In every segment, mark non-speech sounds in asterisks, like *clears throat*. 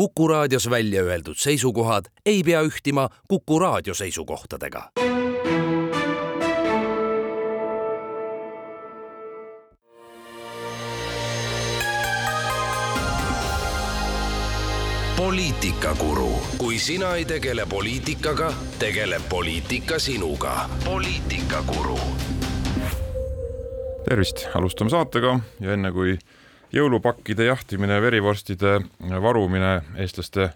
Kuku raadios välja öeldud seisukohad ei pea ühtima Kuku raadio seisukohtadega. poliitikakuru, kui sina ei tegele poliitikaga, tegeleb poliitika sinuga. poliitikakuru. tervist, alustame saatega ja enne kui jõulupakkide jahtimine, verivorstide varumine eestlaste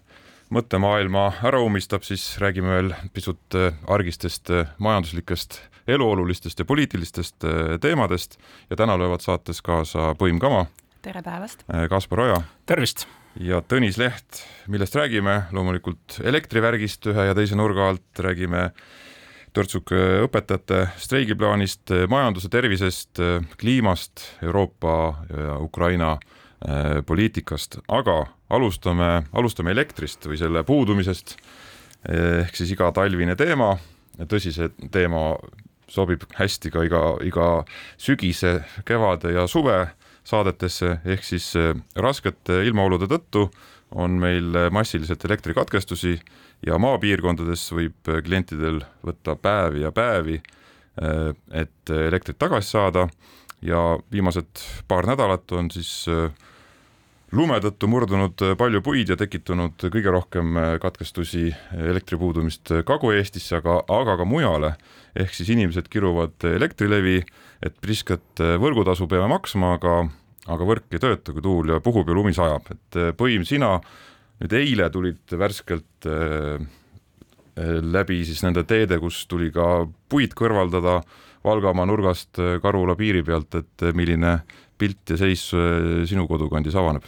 mõttemaailma ära ummistab, siis räägime veel pisut argistest majanduslikest, eluolulistest ja poliitilistest teemadest ja täna löövad saates kaasa Põim Kama. tere päevast! Kaspar Oja. tervist! ja Tõnis Leht, millest räägime, loomulikult elektrivärgist ühe ja teise nurga alt, räägime törtsuk õpetajate streigiplaanist, majanduse tervisest, kliimast, Euroopa ja Ukraina poliitikast, aga alustame, alustame elektrist või selle puudumisest. ehk siis igatalvine teema, tõsi, see teema sobib hästi ka iga, iga sügise, kevade ja suve saadetesse, ehk siis raskete ilmaolude tõttu on meil massiliselt elektrikatkestusi ja maapiirkondades võib klientidel võtta päevi ja päevi, äh, et elektrit tagasi saada ja viimased paar nädalat on siis äh, lume tõttu murdunud palju puid ja tekitanud kõige rohkem katkestusi elektri puudumist Kagu-Eestisse, aga, aga ka mujale. ehk siis inimesed kiruvad Elektrilevi, et prisket võrgutasu peame maksma, aga, aga võrk ei tööta, kui tuul ja puhub ja lumi sajab, et Põim, sina nüüd eile tulid värskelt äh, läbi siis nende teede, kus tuli ka puid kõrvaldada Valgamaa nurgast Karula piiri pealt, et milline pilt ja seis sinu kodukandis avaneb.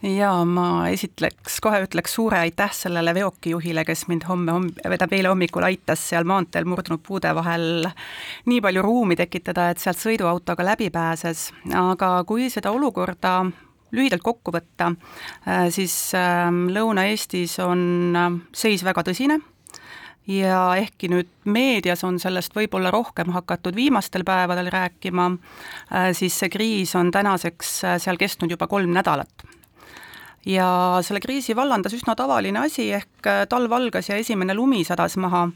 Ja ma esitleks, kohe ütleks suure aitäh sellele veokijuhile, kes mind homme homm-, tähendab eile hommikul aitas seal maanteel murdunud puude vahel nii palju ruumi tekitada, et sealt sõiduautoga läbi pääses, aga kui seda olukorda lühidalt kokku võtta, siis Lõuna-Eestis on seis väga tõsine ja ehkki nüüd meedias on sellest võib-olla rohkem hakatud viimastel päevadel rääkima, siis see kriis on tänaseks seal kestnud juba kolm nädalat. Ja selle kriisi vallandas üsna tavaline asi, ehk äh, talv algas ja esimene lumi sadas maha,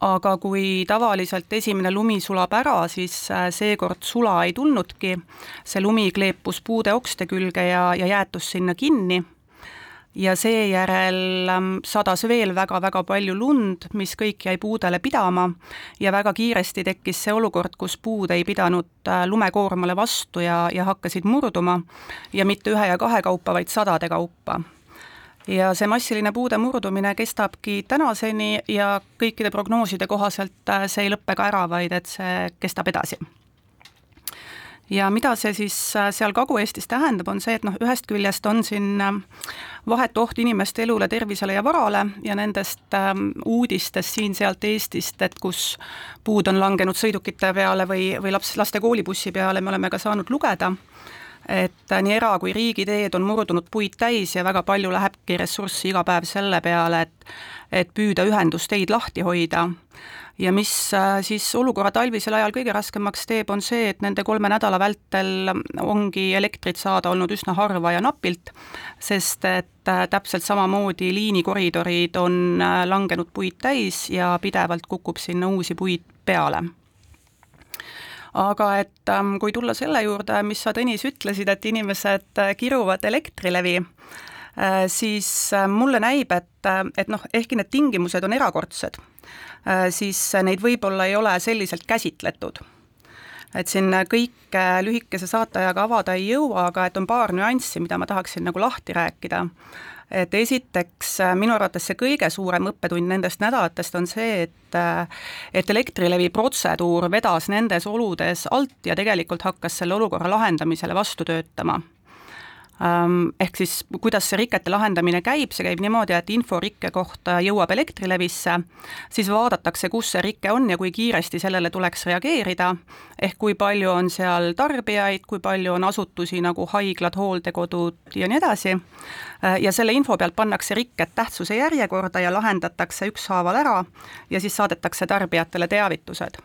aga kui tavaliselt esimene lumi sulab ära, siis äh, seekord sula ei tulnudki, see lumi kleepus puude okste külge ja, ja jäätus sinna kinni. Ja seejärel ähm, sadas veel väga-väga palju lund, mis kõik jäi puudele pidama. Ja väga kiiresti tekkis see olukord, kus puud ei pidanud äh, lumekoormale vastu ja, ja hakkasid murduma. Ja mitte ühe ja kahe kaupa, vaid sadade kaupa ja see massiline puude murdumine kestabki tänaseni ja kõikide prognooside kohaselt äh, see ei lõppe ka ära, vaid et see kestab edasi. Ja mida see siis äh, seal Kagu-Eestis tähendab, on see, et noh, ühest küljest on siin äh, vahetu oht inimeste elule, tervisele ja varale ja nendest ähm, uudistest siin-sealt Eestist, et kus puud on langenud sõidukite peale või, või laps, laste koolibussi peale, me oleme ka saanud lugeda, et äh, nii era- kui riigiteed on murdunud puid täis ja väga palju lähebki ressurssi iga päev selle peale, et et püüda ühendusteid lahti hoida. Ja mis äh, siis olukorra talvisel ajal kõige raskemaks teeb, on see, et nende kolme nädala vältel ongi elektrit saada olnud üsna harva ja napilt, sest et äh, täpselt samamoodi liinikoridorid on langenud puid täis ja pidevalt kukub sinna uusi puid peale aga et ähm, kui tulla selle juurde, mis sa, Tõnis, ütlesid, et inimesed kiruvad Elektrilevi, siis mulle näib, et, et noh, ehkki need tingimused on erakordsed Äh, siis neid võib-olla ei ole selliselt käsitletud. Et siin kõike lühikese saateajaga avada ei jõua, aga et on paar nüanssi, mida ma tahaksin nagu lahti rääkida. Et esiteks minu arvates see kõige suurem õppetund nendest nädalatest on see, et et Elektrilevi protseduur vedas nendes oludes alt ja tegelikult hakkas selle olukorra lahendamisele vastu töötama ehk siis kuidas see rikete lahendamine käib, see käib niimoodi, et info rikke kohta jõuab Elektrilevisse, siis vaadatakse, kus see rike on ja kui kiiresti sellele tuleks reageerida, ehk kui palju on seal tarbijaid, kui palju on asutusi nagu haiglad, hooldekodud ja nii edasi, ja selle info pealt pannakse rikked tähtsuse järjekorda ja lahendatakse ükshaaval ära ja siis saadetakse tarbijatele teavitused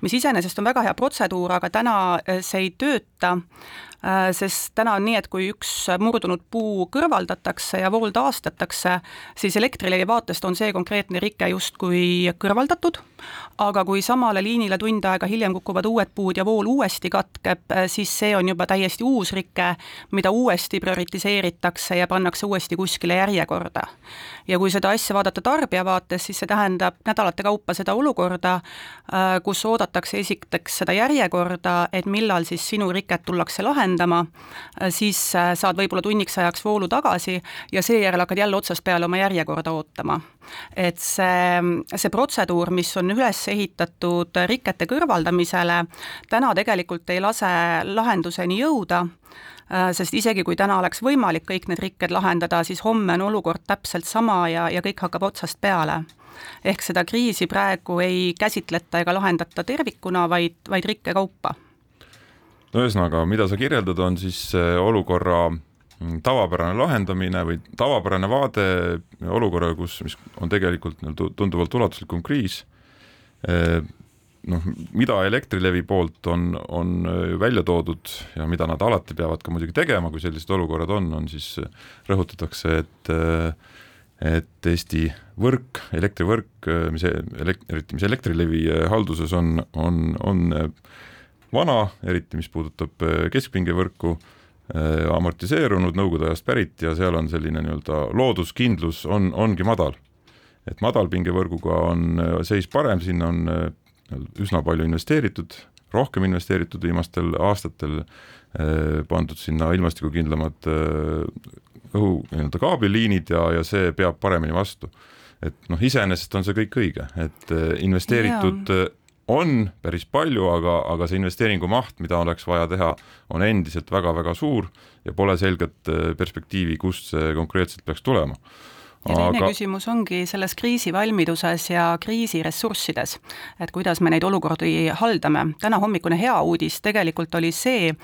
mis iseenesest on väga hea protseduur, aga täna see ei tööta Äh, sest täna on nii, et kui üks murdunud puu kõrvaldatakse ja vool taastatakse, siis Elektrilevi vaatest on see konkreetne rike justkui kõrvaldatud, aga kui samale liinile tund aega hiljem kukuvad uued puud ja vool uuesti katkeb, äh, siis see on juba täiesti uus rike, mida uuesti prioritiseeritakse ja pannakse uuesti kuskile järjekorda. ja kui seda asja vaadata tarbija vaates, siis see tähendab nädalate kaupa seda olukorda, äh, kus oodatakse esiteks seda järjekorda, et millal siis sinu riket tullakse lahendama, lahendama, äh, siis äh, saad võib-olla tunniks ajaks voolu tagasi ja seejärel hakkad jälle otsast peale oma järjekorda ootama. et see, see protseduur, mis on üles ehitatud rikete kõrvaldamisele, täna tegelikult ei lase lahenduseni jõuda, äh, sest isegi kui täna oleks võimalik kõik need rikked lahendada, siis homme on olukord täpselt sama ja, ja kõik hakkab otsast peale ehk seda kriisi praegu ei käsitleta ega lahendata tervikuna, vaid, vaid rikke kaupa no ühesõnaga, mida sa kirjeldad, on siis olukorra mm, tavapärane lahendamine või tavapärane vaade olukorraga, kus, mis on tegelikult tunduvalt ulatuslikum kriis. noh, mida Elektrilevi poolt on, on välja toodud ja mida nad alati peavad ka muidugi tegema, kui sellised olukorrad on, on siis rõhutatakse, et et Eesti võrk, elektrivõrk, mis elekt-, eriti mis Elektrilevi halduses on, on, on vana, eriti mis puudutab äh, keskpingevõrku, äh, amortiseerunud, nõukogude ajast pärit ja seal on selline nii-öelda looduskindlus on, ongi madal. et madalpingevõrguga on äh, seis parem, sinna on üsna palju investeeritud, rohkem investeeritud viimastel aastatel, pandud sinna ilmastikukindlamad õhu nii-öelda kaabliliinid ja, ja see peab paremini vastu. et noh, iseenesest on see kõik õige, et investeeritud ja on päris palju, aga, aga see investeeringu maht, mida oleks vaja teha, on endiselt väga-väga suur ja pole selget äh, perspektiivi, kust see konkreetselt peaks tulema ja teine aga... küsimus ongi selles kriisivalmiduses ja kriisiressurssides, et kuidas me neid olukordi haldame. täna hommikune hea uudis tegelikult oli see,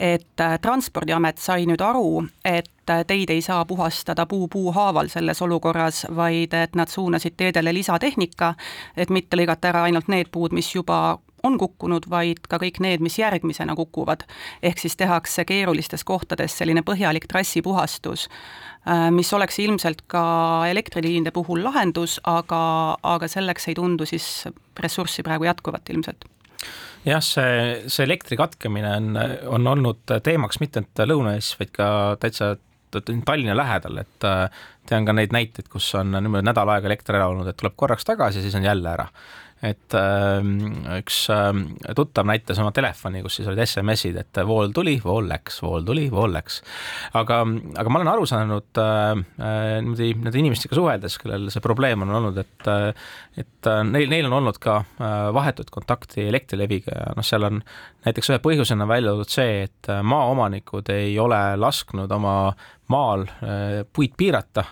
et äh, Transpordiamet sai nüüd aru, et äh, teid ei saa puhastada puu puu haaval selles olukorras, vaid et nad suunasid teedele lisatehnika, et mitte lõigata ära ainult need puud, mis juba on kukkunud, vaid ka kõik need, mis järgmisena kukuvad. ehk siis tehakse keerulistes kohtades selline põhjalik trassipuhastus, äh, mis oleks ilmselt ka elektriliinide puhul lahendus, aga, aga selleks ei tundu siis ressurssi praegu jätkuvat ilmselt jah, see, see elektri katkemine on, on olnud teemaks mitte ainult Lõuna-Eestis, vaid ka täitsa Tallinna lähedal, et äh, tean ka neid näiteid, kus on niimoodi nädal aega elekter ära olnud, et tuleb korraks tagasi, siis on jälle ära et äh, üks äh, tuttav näitas oma telefoni, kus siis olid SMS-id, et vool tuli, vool läks, vool tuli, vool läks. aga, aga ma olen aru saanud äh, äh, niimoodi nende inimestega suheldes, kellel see probleem on olnud, et äh, et äh, neil, neil on olnud ka vahetut kontakti Elektrileviga ja noh, seal on näiteks ühe põhjusena välja toodud see, et maaomanikud ei ole lasknud oma maal äh, puid piirata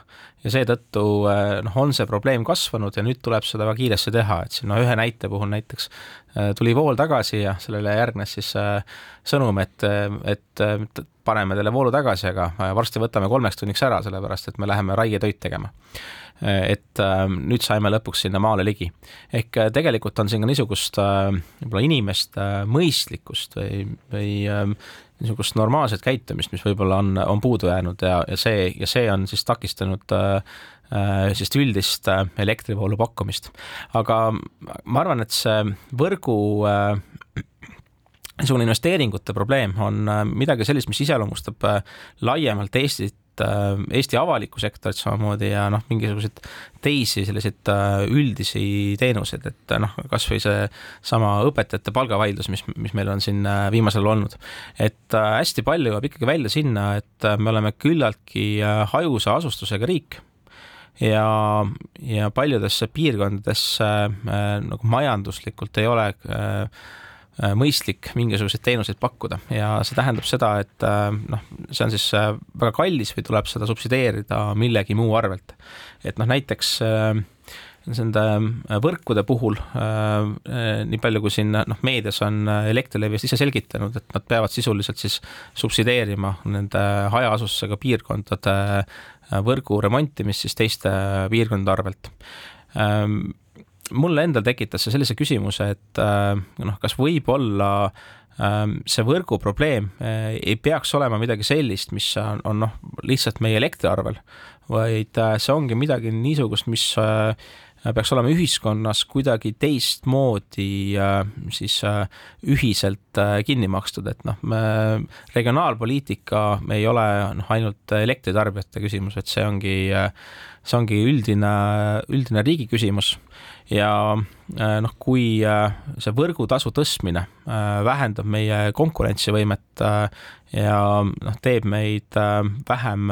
ja seetõttu äh, noh, on see probleem kasvanud ja nüüd tuleb seda väga kiiresti teha, et siin no ühe näite puhul näiteks äh, tuli vool tagasi ja sellele järgnes siis sõnum, et, et paneme teile voolu tagasi, aga varsti võtame kolmeks tunniks ära, sellepärast et me läheme raietöid tegema et nüüd saime lõpuks sinna maale ligi. ehk tegelikult on siin ka niisugust võib-olla inimeste mõistlikkust või, või niisugust normaalset käitumist, mis võib-olla on, on puudu jäänud ja, ja see, ja see on siis takistanud äh, äh sellist üldist äh, elektrivoolu pakkumist. aga ma arvan, et see võrgu äh, niisugune investeeringute probleem on midagi sellist, mis iseloomustab laiemalt Eestit Äh, Eesti avalikku sektorit samamoodi ja noh, mingisuguseid teisi selliseid äh, üldisi teenuseid, et äh, noh, kasvõi seesama õpetajate palgavaidlus, mis, mis meil on siin viimasel olnud. et hästi palju jääb ikkagi välja sinna, et me oleme küllaltki hajusa asustusega riik ja, ja paljudesse piirkondadesse nagu majanduslikult ei ole Äh, mõistlik mingisuguseid teenuseid pakkuda ja see tähendab seda, et äh, noh, see on siis äh, väga kallis või tuleb seda subsideerida millegi muu arvelt. et noh, näiteks nende võrkude puhul nii palju, kui siin noh, meedias on Elektrilevi ise selgitanud, et nad peavad sisuliselt siis subsideerima nende hajaasustusega piirkondade võrgu remontimist siis teiste piirkondade arvelt mulle endal tekitas see sellise küsimuse, et noh, kas võib-olla see võrgu probleem ei peaks olema midagi sellist, mis on, on noh, lihtsalt meie elektriarvel, vaid see ongi midagi niisugust, mis peaks olema ühiskonnas kuidagi teistmoodi siis ühiselt kinni makstud, et noh, regionaalpoliitika ei ole noh, ainult elektritarbijate küsimus, et see ongi, see ongi üldine, üldine riigi küsimus. Ja noh, kui see võrgutasu tõstmine vähendab meie konkurentsivõimet ja noh, teeb meid vähem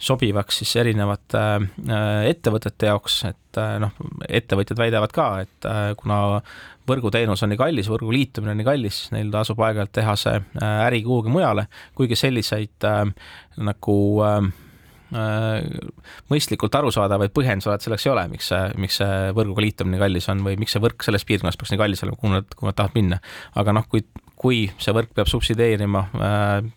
sobivaks siis erinevate ettevõtete jaoks, et noh, ettevõtjad väidavad ka, et kuna võrguteenus on nii kallis, võrgu liitumine on nii kallis, siis neil tasub aeg-ajalt teha see äri kuhugi mujale, kuigi selliseid äh, nagu äh, mõistlikult arusaadavaid põhjendusi alati selleks ei ole, miks see, miks see võrguga liitumine kallis on või miks see võrk selles piirkonnas peaks nii kallis olema, kuhu nad, kuhu nad tahavad minna. aga noh, kui, kui see võrk peab subsideerima äh,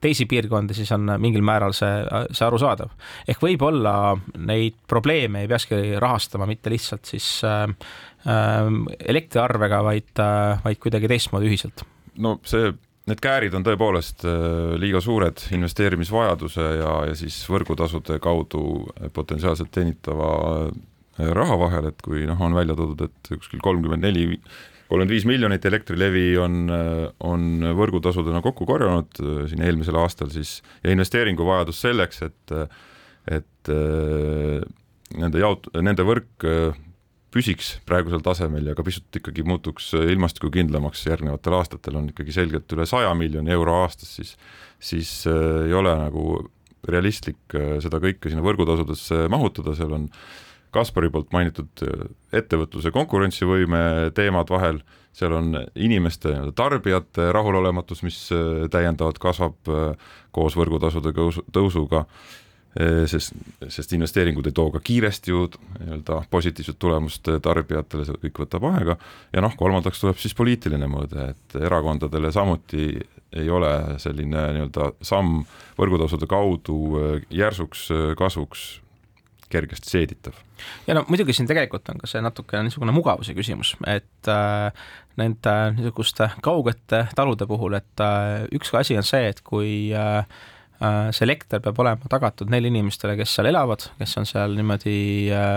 teisi piirkondi, siis on mingil määral see, see arusaadav. ehk võib-olla neid probleeme ei peakski rahastama mitte lihtsalt siis äh, äh, elektriarvega, vaid äh,, vaid kuidagi teistmoodi ühiselt. no see need käärid on tõepoolest äh, liiga suured investeerimisvajaduse ja, ja siis võrgutasude kaudu potentsiaalselt teenitava äh, raha vahel, et kui noh, on välja toodud, et kuskil kolmkümmend neli, kolmkümmend viis miljonit Elektrilevi on, äh, on võrgutasudena kokku korjanud siin eelmisel aastal siis ja investeeringuvajadus selleks, et et nende jaot-, nende võrk püsiks praegusel tasemel ja ka pisut ikkagi muutuks ilmastikukindlamaks järgnevatel aastatel, on ikkagi selgelt üle saja miljoni euro aastas, siis siis äh, ei ole nagu realistlik äh, seda kõike sinna võrgutasudesse mahutada, seal on Kaspari poolt mainitud äh, ettevõtluse konkurentsivõime teemad vahel, seal on inimeste, tarbijate rahulolematus, mis täiendavalt kasvab koos võrgutasude tõusuga sest, sest investeeringud ei too ka kiiresti ju nii-öelda positiivset tulemust tarbijatele, see kõik võtab aega, ja noh, kolmandaks tuleb siis poliitiline mõõde, et erakondadele samuti ei ole selline nii-öelda samm võrgutasude kaudu järsuks kasvuks kergesti seeditav. ja no muidugi siin tegelikult on ka see natuke niisugune mugavuse küsimus, et äh, nende niisuguste kaugete talude puhul, et äh, üks asi on see, et kui äh, Äh, see elekter peab olema tagatud neile inimestele, kes seal elavad, kes on seal niimoodi äh,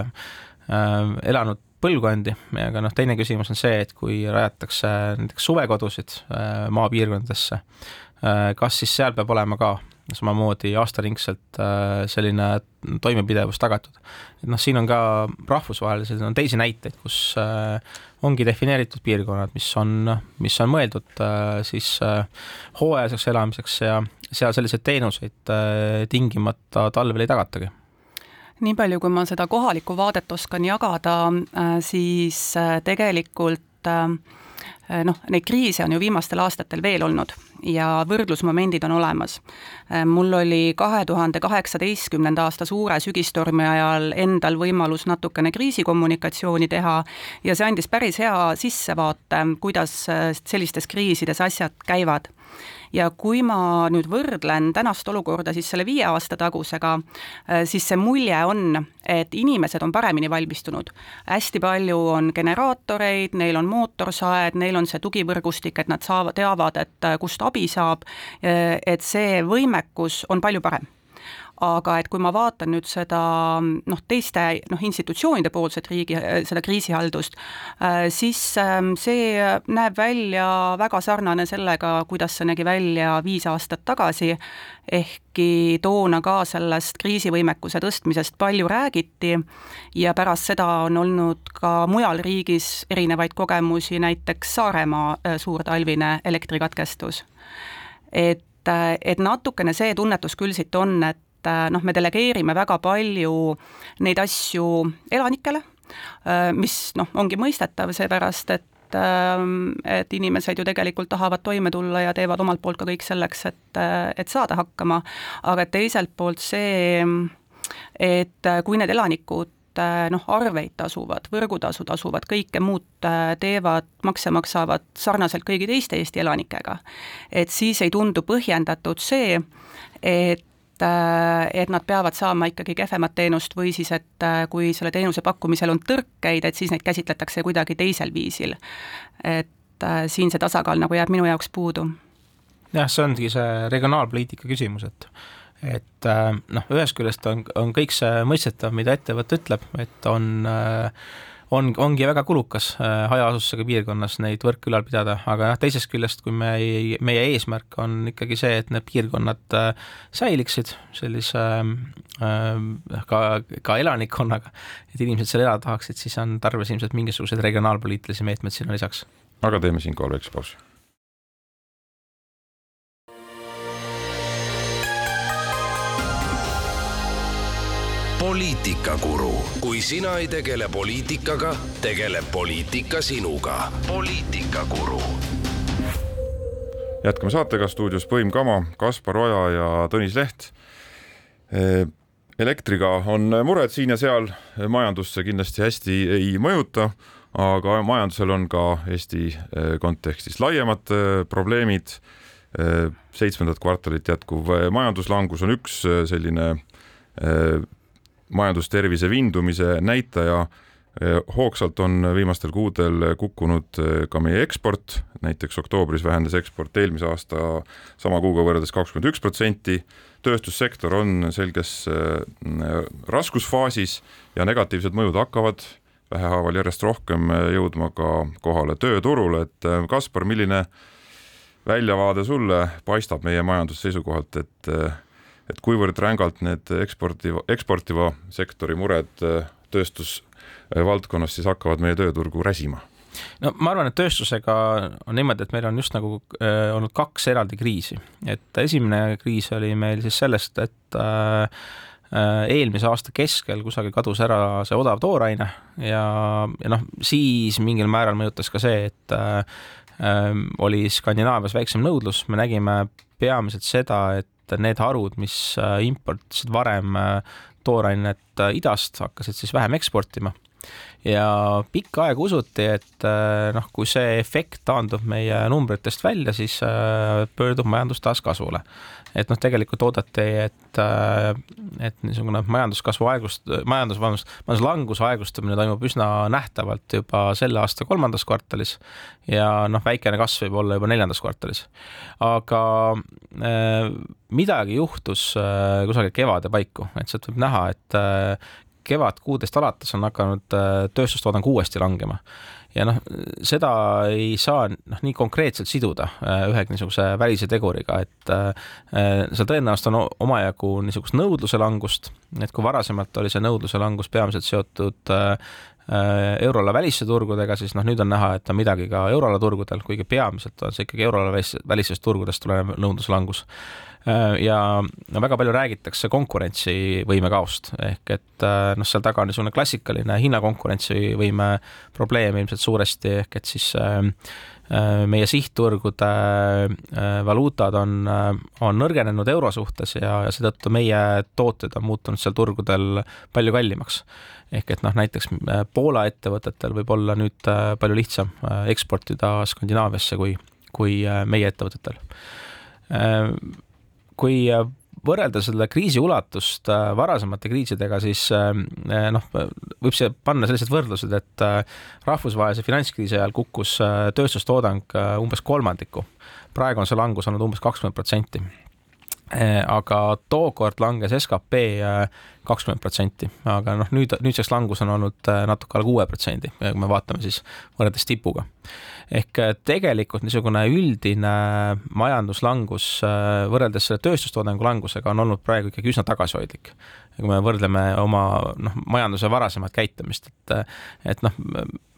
äh, elanud põlvkondi, aga noh, teine küsimus on see, et kui rajatakse näiteks suvekodusid äh, maapiirkondadesse äh,, kas siis seal peab olema ka samamoodi aastaringselt äh, selline toimepidevus tagatud. et noh, siin on ka rahvusvahelised, on teisi näiteid, kus äh, ongi defineeritud piirkonnad, mis on, mis on mõeldud siis hooajaliseks elamiseks ja seal selliseid teenuseid tingimata talvel ei tagatagi nii palju, kui ma seda kohalikku vaadet oskan jagada, siis tegelikult noh, neid kriise on ju viimastel aastatel veel olnud ja võrdlusmomendid on olemas. mul oli kahe tuhande kaheksateistkümnenda aasta suure sügistormi ajal endal võimalus natukene kriisikommunikatsiooni teha ja see andis päris hea sissevaate, kuidas sellistes kriisides asjad käivad ja kui ma nüüd võrdlen tänast olukorda siis selle viie aasta tagusega, äh, siis see mulje on, et inimesed on paremini valmistunud. hästi palju on generaatoreid, neil on mootorsaed, neil on see tugivõrgustik, et nad saavad, teavad, et äh, kust abi saab, äh, et see võimekus on palju parem aga et kui ma vaatan nüüd seda noh, teiste noh, institutsioonide poolset riigi, seda kriisihaldust, äh, siis ähm, see näeb välja väga sarnane sellega, kuidas see nägi välja viis aastat tagasi, ehkki toona ka sellest kriisivõimekuse tõstmisest palju räägiti ja pärast seda on olnud ka mujal riigis erinevaid kogemusi, näiteks Saaremaa äh, suurtalvine elektrikatkestus. et, äh, et natukene see tunnetus küll siit on, et et äh, noh, me delegeerime väga palju neid asju elanikele, äh, mis noh, ongi mõistetav, seepärast et ähm, et inimesed ju tegelikult tahavad toime tulla ja teevad omalt poolt ka kõik selleks, et, äh, et saada hakkama, aga teiselt poolt see, et kui need elanikud noh, arveid tasuvad, võrgutasu tasuvad, kõike muud teevad, makse maksavad sarnaselt kõigi teiste Eesti elanikega, et siis ei tundu põhjendatud see, et et nad peavad saama ikkagi kehvemat teenust või siis, et kui selle teenuse pakkumisel on tõrkeid, et siis neid käsitletakse kuidagi teisel viisil. et siin see tasakaal nagu jääb minu jaoks puudu. jah, see ongi see regionaalpoliitika küsimus, et et noh, ühest küljest on, on kõik see mõistetav, mida ettevõte ütleb, et on äh, on, ongi väga kulukas äh, hajaasustusega piirkonnas neid võrke ülal pidada, aga jah, teisest küljest, kui me, meie eesmärk on ikkagi see, et need piirkonnad äh, säiliksid sellise äh, ka, ka elanikkonnaga, et inimesed seal elada tahaksid, siis on tarvis ilmselt mingisuguseid regionaalpoliitilisi meetmeid sinna lisaks. aga teeme siinkohal väikse pausi poliitikakuru, kui sina ei tegele poliitikaga, tegeleb poliitika sinuga. poliitikakuru. jätkame saatega stuudios Põim Kama, Kaspar Oja ja Tõnis Leht. elektriga on mured siin ja seal, majandusse kindlasti hästi ei mõjuta, aga majandusel on ka Eesti kontekstis laiemad probleemid. seitsmendat kvartalit jätkuv majanduslangus on üks selline majandustervise vindumise näitaja. hoogsalt on viimastel kuudel kukkunud ka meie eksport, näiteks oktoobris vähenes eksport eelmise aasta sama kuuga võrreldes kakskümmend üks protsenti. tööstussektor on selges raskusfaasis ja negatiivsed mõjud hakkavad vähehaaval järjest rohkem jõudma ka kohale tööturule, et Kaspar, milline väljavaade sulle paistab meie majanduse seisukohalt, et et kuivõrd rängalt need eksportiva, eksportiva sektori mured äh, tööstusvaldkonnas siis hakkavad meie tööturgu räsima? no ma arvan, et tööstusega on niimoodi, et meil on just nagu äh, olnud kaks eraldi kriisi, et esimene kriis oli meil siis sellest, et äh, äh eelmise aasta keskel kusagil kadus ära see odav tooraine ja, ja noh, siis mingil määral mõjutas ka see, et äh, äh oli Skandinaavias väiksem nõudlus, me nägime peamiselt seda, et et need harud, mis äh, importisid varem äh, toorainet äh, idast, hakkasid siis vähem eksportima ja pikka aega usuti, et noh, kui see efekt taandub meie numbritest välja, siis pöördub majandus taas kasvule et noh, tegelikult oodati, et, äh, et niisugune majanduskasvu aeglust, majandus, vabandust, majanduslanguse aeglustumine toimub üsna nähtavalt juba selle aasta kolmandas kvartalis ja noh, väikene kasv võib olla juba neljandas kvartalis. aga äh, midagi juhtus äh, kusagil kevade paiku, et sealt võib näha, et äh, kevadkuudest alates on hakanud äh, tööstustoodang uuesti langema. Ja noh, seda ei saa noh, nii konkreetselt siduda äh, ühegi niisuguse välise teguriga, et äh, seal tõenäoliselt on omajagu niisugust nõudluse langust, et kui varasemalt oli see nõudluse langus peamiselt seotud euroala väliste turgudega, siis noh, nüüd on näha, et on midagi ka euroala turgudel, kuigi peamiselt on see ikkagi euroala välistest turgudest tulenev nõudluslangus ja no väga palju räägitakse konkurentsivõime kaost, ehk et äh, noh, seal taga on niisugune klassikaline hinnakonkurentsivõime probleem ilmselt suuresti, ehk et siis äh, meie sihtturgude valuutad on, on nõrgenenud euro suhtes ja, ja seetõttu meie tooted on muutunud seal turgudel palju kallimaks. ehk et noh, näiteks Poola ettevõtetel võib olla nüüd palju lihtsam eksportida Skandinaaviasse kui, kui meie ettevõtetel kui äh, võrrelda selle kriisi ulatust äh, varasemate kriisidega, siis äh, noh, võib see panna sellised võrdlused, et rahvusvahelise finantskriisi ajal kukkus tööstustoodang umbes kolmandiku. praegu on see langus olnud umbes kakskümmend protsenti aga tookord langes skp kakskümmend protsenti, aga noh, nüüd, nüüdseks langus on olnud natuke alla kuue protsendi, kui me vaatame siis võrreldes tipuga ehk äh, tegelikult niisugune üldine majanduslangus äh, võrreldes selle tööstustoodangu langusega on olnud praegu ikkagi üsna tagasihoidlik. kui me võrdleme oma noh, majanduse varasemat käitumist, et et noh,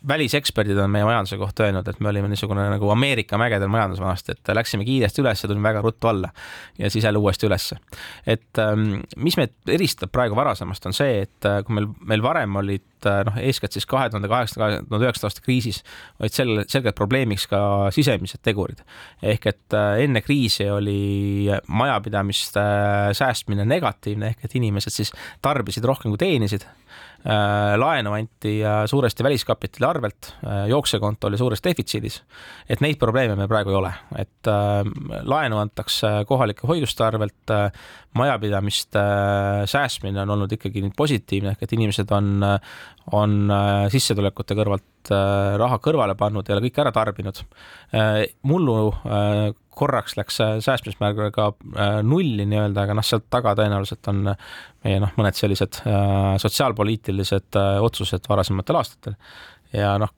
väliseksperdid on meie majanduse kohta öelnud, et me olime niisugune nagu Ameerika mägedel majandus vanasti, et läksime kiiresti üles ja tulime väga ruttu alla ja siis jälle uuesti ülesse. et ähm, mis meid eristab praegu varasemast, on see, et äh, kui meil, meil varem olid et noh, eeskätt siis kahe tuhande kaheksanda, kahe tuhande üheksanda aasta kriisis olid sel-, selgelt probleemiks ka sisemised tegurid. ehk et enne kriisi oli majapidamiste säästmine negatiivne, ehk et inimesed siis tarbisid rohkem kui teenisid Äh, laenu anti suuresti väliskapitali arvelt, äh, jooksekonto oli suures defitsiidis. et neid probleeme meil praegu ei ole, et äh, laenu antakse kohalike hoiuste arvelt, majapidamiste säästmine on olnud ikkagi positiivne, ehk et inimesed on, on sissetulekute kõrvalt raha kõrvale pannud, ei ole kõike ära tarbinud. mullu korraks läks säästmismäär ka nulli nii-öelda, aga noh, sealt taga tõenäoliselt on meie noh, mõned sellised äh, sotsiaalpoliitilised äh, otsused varasematel aastatel. Ja noh,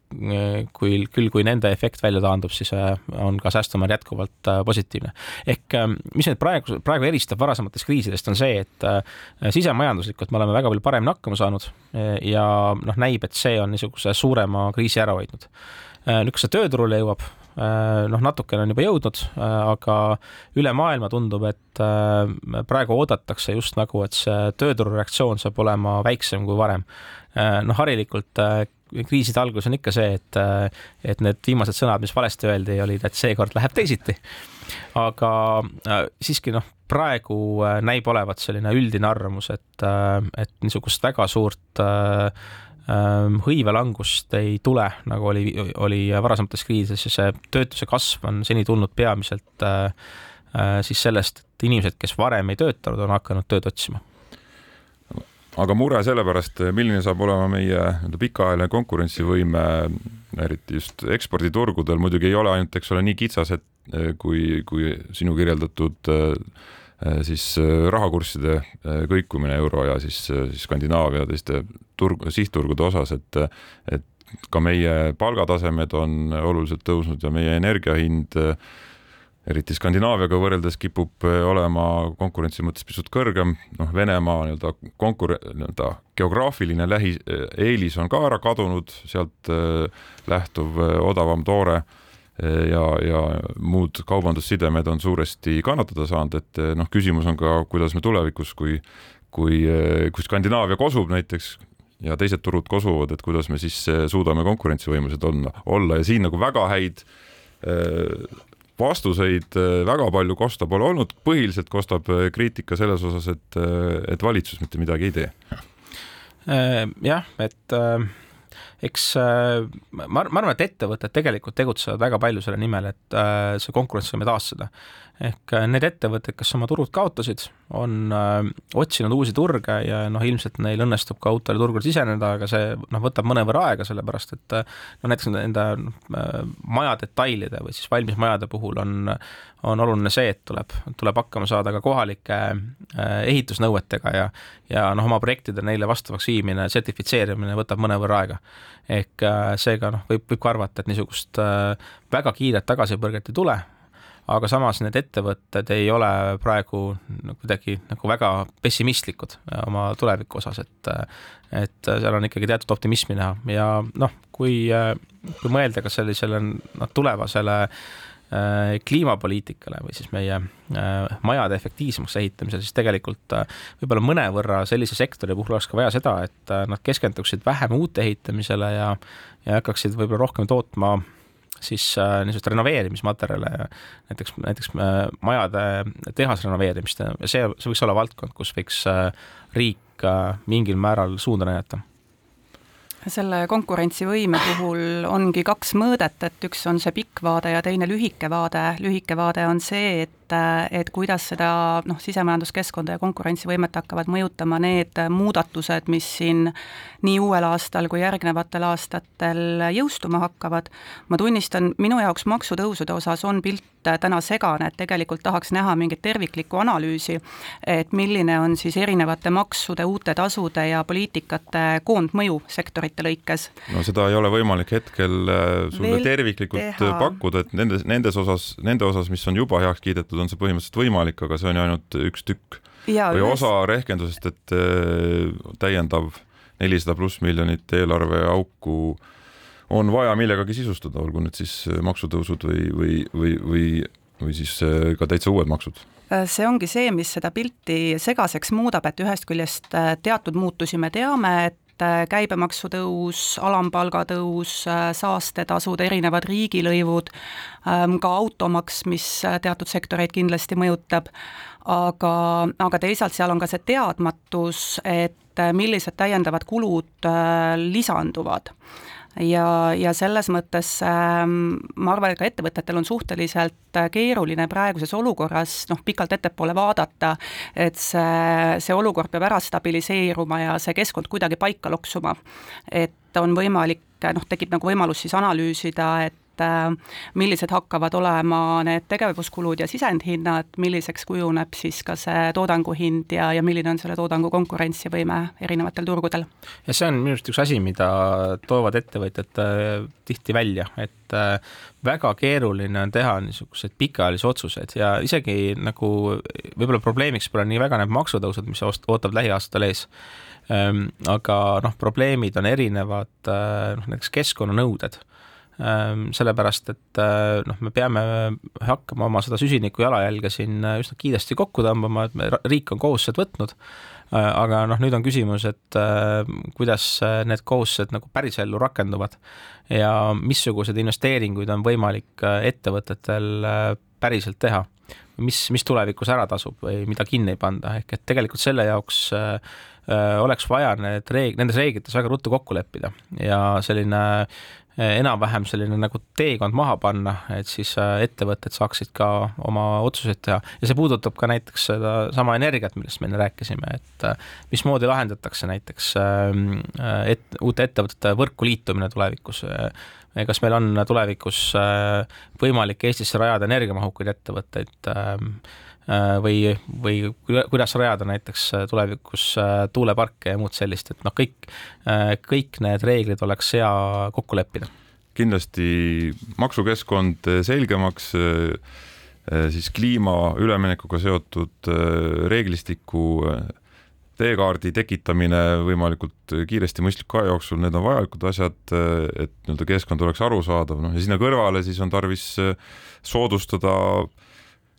kui küll, kui nende efekt välja taandub, siis äh, on ka säästumäär jätkuvalt äh, positiivne. ehk äh, mis nüüd praegu, praegu eristab varasematest kriisidest, on see, et sisemajanduslikult me oleme väga palju paremini hakkama saanud ja noh, näib, et see on niisuguse suurema kriisi ära hoidnud nüüd, kas see tööturule jõuab, noh, natukene on juba jõudnud, aga üle maailma tundub, et praegu oodatakse just nagu, et see tööturu reaktsioon saab olema väiksem kui varem. noh, harilikult kriiside alguses on ikka see, et, et need viimased sõnad, mis valesti öeldi, olid, et seekord läheb teisiti. aga siiski noh, praegu näib olevat selline üldine arvamus, et, et niisugust väga suurt äh, hõivelangust ei tule, nagu oli, oli varasemates kriisides ja see töötuse kasv on seni tulnud peamiselt äh, äh, siis sellest, et inimesed, kes varem ei töötanud, on hakanud tööd otsima aga mure sellepärast, milline saab olema meie nii-öelda pikaajaline konkurentsivõime, eriti just eksporditurgudel, muidugi ei ole ainult, eks ole, nii kitsas, et äh, kui, kui sinu kirjeldatud siis rahakursside kõikumine euro ja siis, siis Skandinaavia teiste turg, sihtturgude osas, et, et ka meie palgatasemed on oluliselt tõusnud ja meie energia hind eriti Skandinaaviaga võrreldes kipub olema konkurentsi mõttes pisut kõrgem, noh, Venemaa nii-öelda konkur-, nii-öelda geograafiline lähi, eelis on ka ära kadunud, sealt äh, lähtuv äh, odavam toore ja, ja muud kaubandussidemed on suuresti kannatada saanud, et noh, küsimus on ka, kuidas me tulevikus, kui kui, kui Skandinaavia kosub näiteks, ja teised turud kosuvad, et kuidas me siis eh, suudame konkurentsivõimelised olla, olla ja siin nagu väga häid eh, vastuseid eh, väga palju kosta pole olnud, põhiliselt kostab kriitika selles osas, et, et valitsus mitte midagi ei tee. jah, et eks ma, ma arvan, et ettevõtted tegelikult tegutsevad väga palju selle nimel, et see konkurentsivõime taastada ehk äh, need ettevõtted, kes oma turud kaotasid, on äh, otsinud uusi turge ja noh, ilmselt neil õnnestub ka uutele turgudele siseneda, aga see noh, võtab mõnevõrra aega, sellepärast et äh, no näiteks nende äh, maja detailide või siis valmis majade puhul on, on oluline see, et tuleb, tuleb hakkama saada ka kohalike ehitusnõuetega ja ja noh, oma projektide neile vastavaks viimine, sertifitseerimine võtab mõnevõrra aega. ehk seega noh, võib, võib ka arvata, et niisugust väga kiiret tagasipõrget ei tule, aga samas need ettevõtted ei ole praegu kuidagi nagu väga pessimistlikud oma tuleviku osas, et et seal on ikkagi teatud optimismi näha. Ja noh, kui, kui mõelda ka sellisele noh, tulevasele äh, kliimapoliitikale või siis meie äh, majade efektiivsemaks ehitamisele, siis tegelikult äh, võib-olla mõnevõrra sellise sektori puhul oleks ka vaja seda, et nad keskenduksid vähem uute ehitamisele ja, ja hakkaksid võib-olla rohkem tootma siis äh, niisugust renoveerimismaterjale, näiteks, näiteks äh, majade tehasrenoveerimist ja see, see võiks olla valdkond, kus võiks äh, riik äh, mingil määral suunda näidata selle konkurentsivõime puhul ongi kaks mõõdet, et üks on see pikk vaade ja teine lühike vaade. lühike vaade on see, et et kuidas seda noh, sisemajanduskeskkonda ja konkurentsivõimet hakkavad mõjutama need muudatused, mis siin nii uuel aastal kui järgnevatel aastatel jõustuma hakkavad. ma tunnistan, minu jaoks maksutõusude osas on pilt täna segane, et tegelikult tahaks näha mingit terviklikku analüüsi, et milline on siis erinevate maksude, uute tasude ja poliitikate koondmõju sektorite lõikes. no seda ei ole võimalik hetkel äh, sulle Veel terviklikult teha. pakkuda, et nendes, nendes osas, nende osas, mis on juba heaks kiidetud, tehtud, on see põhimõtteliselt võimalik, aga see on ju ainult üks tükk. Ja, või üles... osa rehkendusest, et äh, täiendav nelisada pluss miljonit eelarveauku on vaja millegagi sisustada, olgu need siis maksutõusud või, või, või, või, või siis äh, ka täitsa uued maksud. Äh, see ongi see, mis seda pilti segaseks muudab, et ühest küljest teatud muutusi me teame, et käibemaksu tõus, alampalga tõus, saastetasud, erinevad riigilõivud, ähm, ka automaks, mis teatud sektoreid kindlasti mõjutab, aga, aga teisalt seal on ka see teadmatus, et millised täiendavad kulud lisanduvad ja, ja selles mõttes ähm, ma arvan, et ka ettevõtetel on suhteliselt äh, keeruline praeguses olukorras noh, pikalt ettepoole vaadata, et see, see olukord peab ära stabiliseeruma ja see keskkond kuidagi paika loksuma. et on võimalik, noh, tekib nagu võimalus siis analüüsida, et et äh, millised hakkavad olema need tegevuskulud ja sisendhinnad, milliseks kujuneb siis ka see toodangu hind ja, ja milline on selle toodangu konkurentsivõime erinevatel turgudel. ja see on minu arust üks asi, mida toovad ettevõtjad äh, tihti välja, et äh, väga keeruline on teha niisuguseid pikaajalisi otsuseid ja isegi nagu võib-olla probleemiks pole nii väga need maksutõusud, mis ootavad lähiaastatel ees ähm, aga noh, probleemid on erinevad, noh näiteks keskkonnanõuded sellepärast et eh, noh, me peame hakkama oma seda süsiniku jalajälge siin eh, üsna kiiresti kokku tõmbama, et me, riik on kohustused võtnud, eh, aga noh, nüüd on küsimus, et kuidas need kohustused nagu pärisellu rakenduvad ja missuguseid investeeringuid on võimalik ettevõtetel päriselt teha mis, mis tulevikus ära tasub või mida kinni ei panda, ehk et tegelikult selle jaoks äh, oleks vaja need reeg-, nendes reeglites väga ruttu kokku leppida ja selline Eh, enam-vähem selline nagu teekond maha panna, et siis äh, ettevõtted saaksid ka oma otsuseid teha ja see puudutab ka näiteks sedasama energiat, millest me enne rääkisime, et äh, mismoodi lahendatakse näiteks ähm, äh, et, uute ettevõtete võrku liitumine tulevikus. Kas meil on tulevikus võimalik Eestisse rajada energiamahukaid ettevõtteid ähm, või, või kuidas rajada näiteks tulevikus tuuleparke ja muud sellist, et noh, kõik, kõik need reeglid oleks hea kokku leppida. kindlasti maksukeskkond selgemaks, siis kliima üleminekuga seotud reeglistiku teekaardi tekitamine võimalikult kiiresti mõistliku aja jooksul, need on vajalikud asjad, et nii-öelda keskkond oleks arusaadav, noh ja sinna kõrvale siis on tarvis soodustada äh,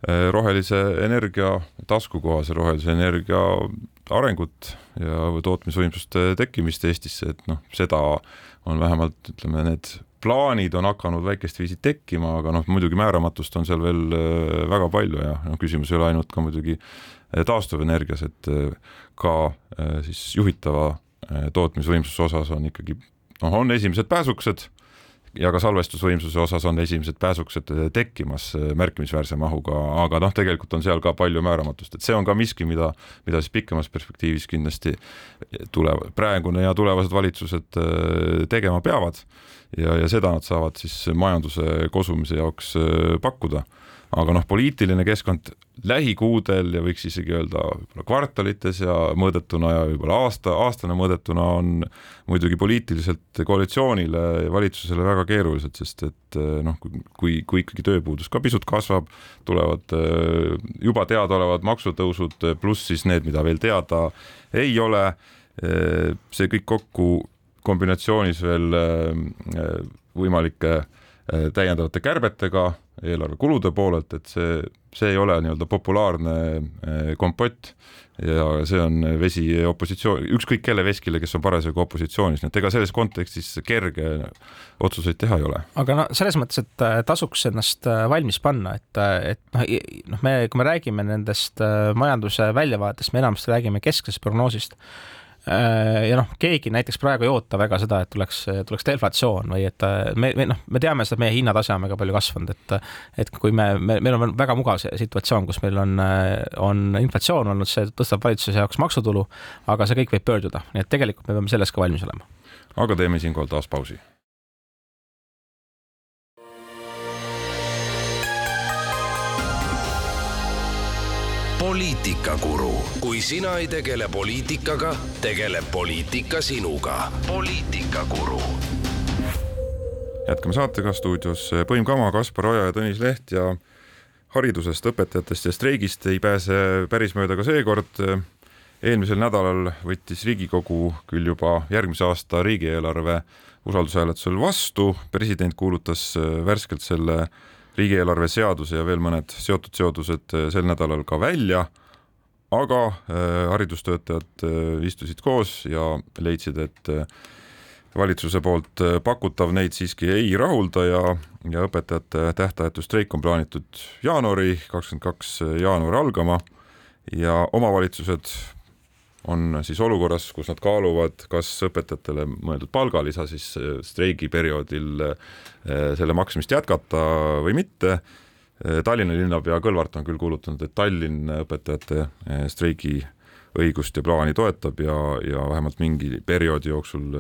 Eh, rohelise energia, taskukohase rohelise energia arengut ja tootmisvõimsuste tekkimist Eestisse, et noh, seda on vähemalt ütleme, need plaanid on hakanud väikest viisi tekkima, aga noh, muidugi määramatust on seal veel eh, väga palju ja noh, küsimus ei ole ainult ka muidugi eh, taastuvenergias, et ka siis juhitava tootmisvõimsuse osas on ikkagi noh, on esimesed pääsukesed ja ka salvestusvõimsuse osas on esimesed pääsukesed tekkimas märkimisväärse mahuga, aga noh, tegelikult on seal ka palju määramatust, et see on ka miski, mida, mida siis pikemas perspektiivis kindlasti tule-, praegune ja tulevased valitsused tegema peavad ja, ja seda nad saavad siis majanduse kosumise jaoks pakkuda aga noh, poliitiline keskkond lähikuudel ja võiks isegi öelda võib-olla kvartalites ja mõõdetuna ja võib-olla aasta, aastane mõõdetuna on muidugi poliitiliselt koalitsioonile ja valitsusele väga keerulised, sest et eh, noh, kui, kui ikkagi tööpuudus ka pisut kasvab, tulevad eh, juba teadaolevad maksutõusud, pluss siis need, mida veel teada ei ole, eh, see kõik kokku kombinatsioonis veel võimalike täiendavate kärbetega eelarve kulude poolelt, et see, see ei ole nii-öelda populaarne eh, kompott ja see on vesi opositsioon, ükskõik kelle veskile, kes on parasjagu opositsioonis, nii et ega selles kontekstis kerge otsuseid teha ei ole. aga no selles mõttes, et äh, tasuks ennast äh, valmis panna, et, äh, et noh, noh, me, kui me räägime nendest majanduse väljavaatest, me enamasti räägime kesksest prognoosist Äh, ja noh, keegi näiteks praegu ei oota väga seda, et tuleks, tuleks deflatsioon või et äh, me, me noh, me teame seda, et meie hinnatase on väga palju kasvanud, et et kui me, me, meil on väga mugav situatsioon, kus meil on, on inflatsioon olnud, see tõstab valitsuse jaoks maksutulu, aga see kõik võib pöörduda, nii et tegelikult me peame selles ka valmis olema. aga teeme siinkohal taas pausi poliitikakuru, kui sina ei tegele poliitikaga, tegeleb poliitika sinuga. poliitikakuru. jätkame saatega stuudios Põim Kama, Kaspar Oja ja Tõnis Leht ja haridusest, õpetajatest ja streigist ei pääse päris mööda ka seekord. eelmisel nädalal võttis Riigikogu küll juba järgmise aasta riigieelarve usaldushääletusel vastu, president kuulutas värskelt selle riigieelarve seaduse ja veel mõned seotud seadused eh, sel nädalal ka välja, aga haridustöötajad istusid koos ja leidsid, et valitsuse poolt pakutav neid siiski ei rahulda ja, ja õpetajate tähtajatu streik on plaanitud jaanuari, kakskümmend kaks jaanuar algama ja omavalitsused on siis olukorras, kus nad kaaluvad, kas õpetajatele mõeldud palgalisa siis streigiperioodil selle maksmist jätkata või mitte Tallinna linnapea Kõlvart on küll kuulutanud, et Tallinn õpetajate streigi õigust ja plaani toetab ja, ja vähemalt mingi perioodi jooksul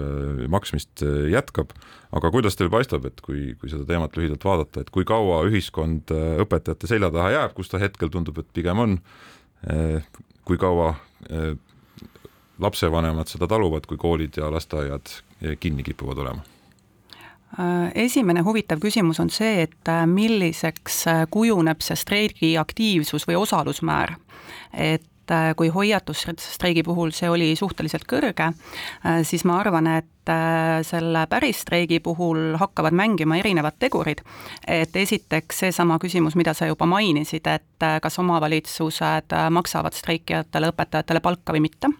maksmist jätkab. aga kuidas teile paistab, et kui, kui seda teemat lühidalt vaadata, et kui kaua ühiskond õpetajate selja taha jääb, kus ta hetkel tundub, et pigem on, kui kaua lapsevanemad seda taluvad, kui koolid ja lasteaiad kinni kipuvad olema Äh, esimene huvitav küsimus on see, et äh, milliseks äh, kujuneb see streigi aktiivsus või osalusmäär. et kui hoiatusstreigi puhul see oli suhteliselt kõrge, siis ma arvan, et selle päris streigi puhul hakkavad mängima erinevad tegurid. et esiteks seesama küsimus, mida sa juba mainisid, et kas omavalitsused maksavad streikijatele õpetajatele palka või mitte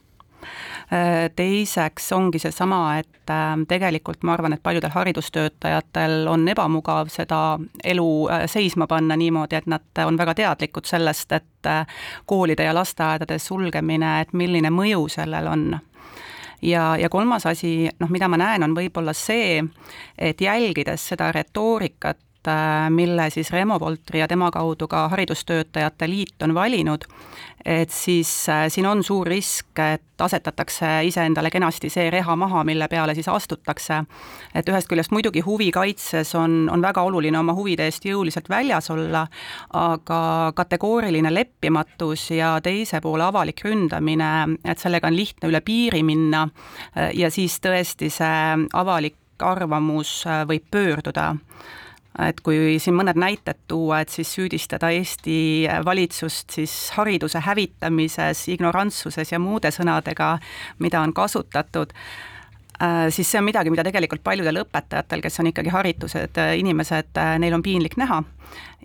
teiseks ongi seesama, et äh, tegelikult ma arvan, et paljudel haridustöötajatel on ebamugav seda elu äh, seisma panna niimoodi, et nad on väga teadlikud sellest, et koolide ja lasteaedade sulgemine, et milline mõju sellel on. Ja, ja kolmas asi, noh, mida ma näen, on võib-olla see, et jälgides seda retoorikat, mille siis Remo Voltri ja tema kaudu ka Haridustöötajate Liit on valinud, et siis äh, siin on suur risk, et asetatakse iseendale kenasti see reha maha, mille peale siis astutakse. et ühest küljest muidugi huvi kaitses on, on väga oluline oma huvide eest jõuliselt väljas olla, aga kategooriline leppimatus ja teise poole avalik ründamine, et sellega on lihtne üle piiri minna äh, ja siis tõesti see avalik arvamus äh, võib pöörduda et kui siin mõned näited tuua, et siis süüdistada Eesti valitsust siis hariduse hävitamises, ignorantsuses ja muude sõnadega, mida on kasutatud, äh, siis see on midagi, mida tegelikult paljudel õpetajatel, kes on ikkagi haritused inimesed, äh, neil on piinlik näha.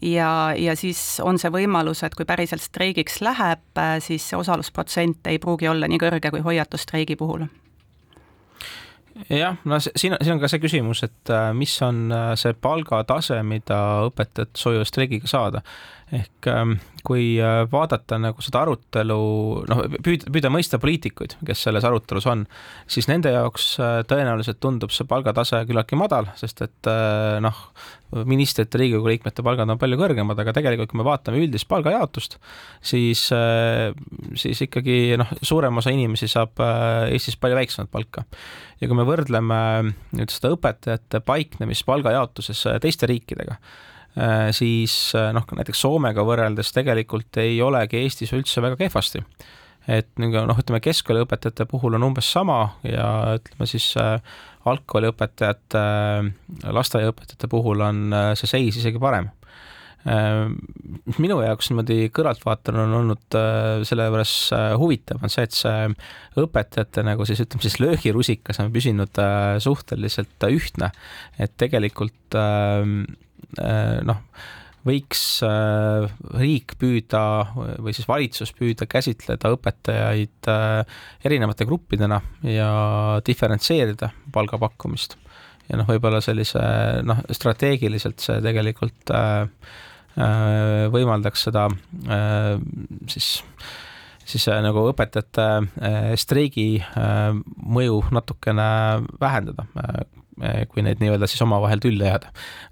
ja, ja siis on see võimalus, et kui päriselt streigiks läheb, äh, siis see osalusprotsent ei pruugi olla nii kõrge kui hoiatusstreigi puhul jah, no siin, siin on ka see küsimus, et äh, mis on äh, see palgatase, mida õpetajad soovivad streigiga saada. Ehk ähm, kui äh, vaadata nagu seda arutelu, noh, püüda, püüda mõista poliitikuid, kes selles arutelus on, siis nende jaoks tõenäoliselt tundub see palgatase küllaltki madal, sest et noh, ministrite, Riigikogu liikmete palgad on palju kõrgemad, aga tegelikult, kui me vaatame üldist palgajaotust, siis, äh, siis ikkagi noh, suurem osa inimesi saab äh, Eestis palju väiksemat palka. ja kui me võrdleme nüüd seda õpetajate paiknemist palgajaotuses äh, teiste riikidega, siis noh, näiteks Soomega võrreldes tegelikult ei olegi Eestis üldse väga kehvasti. Et noh, ütleme keskkooliõpetajate puhul on umbes sama ja ütleme siis äh, algkooliõpetajate, äh, lasteaiaõpetajate puhul on äh, see seis isegi parem. Minu jaoks niimoodi kõrvaltvaatajana on olnud selle juures huvitav, on see, et see õpetajate nagu siis ütleme siis löögirusikas on püsinud suhteliselt ühtne, et tegelikult noh, võiks äh, riik püüda või siis valitsus püüda käsitleda õpetajaid äh, erinevate gruppidena ja diferentseerida palgapakkumist. ja noh, võib-olla sellise noh, strateegiliselt see tegelikult äh, võimaldaks seda siis siis nagu õpetajate streigi mõju natukene vähendada kui neid nii-öelda siis omavahel tülli ajada.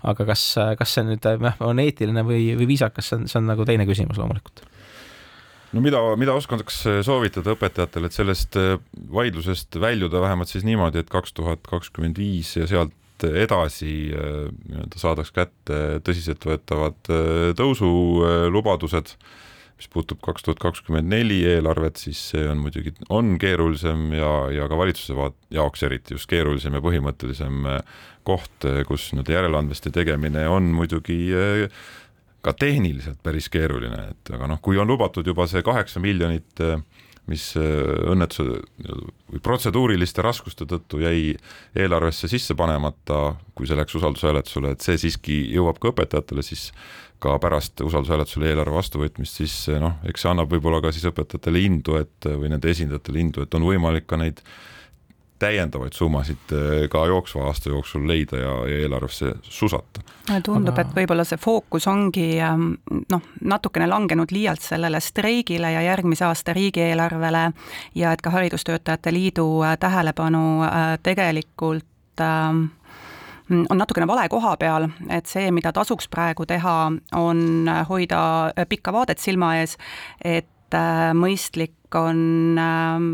aga kas, kas see nüüd jah, on eetiline või, või viisakas, see on, see on nagu teine küsimus loomulikult no mida, mida oskaks soovitada õpetajatele, et sellest eh, vaidlusest väljuda vähemalt siis niimoodi, et kaks tuhat kakskümmend viis ja sealt edasi eh, nii-öelda saadaks kätte tõsiseltvõetavad tõusulubadused mis puutub kaks tuhat kakskümmend neli eelarvet, siis see on muidugi, on keerulisem ja, ja ka valitsuse vaat-, jaoks eriti just keerulisem ja põhimõttelisem äh, koht, äh, kus nii-öelda järeleandmiste tegemine on muidugi äh, ka tehniliselt päris keeruline, et aga noh, kui on lubatud juba see kaheksa miljonit mis õnnetuse või protseduuriliste raskuste tõttu jäi eelarvesse sisse panemata, kui see läks usaldushääletusele, et see siiski jõuab ka õpetajatele, siis ka pärast usaldushääletusele eelarve vastuvõtmist, siis noh, eks see annab võib-olla ka siis õpetajatele indu, et või nende esindajatele indu, et on võimalik ka neid täiendavaid summasid eh, ka jooksva aasta jooksul leida ja, ja eelarvesse susata. tundub Aga..., et võib-olla see fookus ongi ähm, noh, natukene langenud liialt sellele streigile ja järgmise aasta riigieelarvele ja et ka Haridustöötajate Liidu äh, tähelepanu äh, tegelikult ähm, on natukene vale koha peal, et see, mida tasuks praegu teha, on hoida pikka vaadet silma ees, et äh, mõistlik on ähm,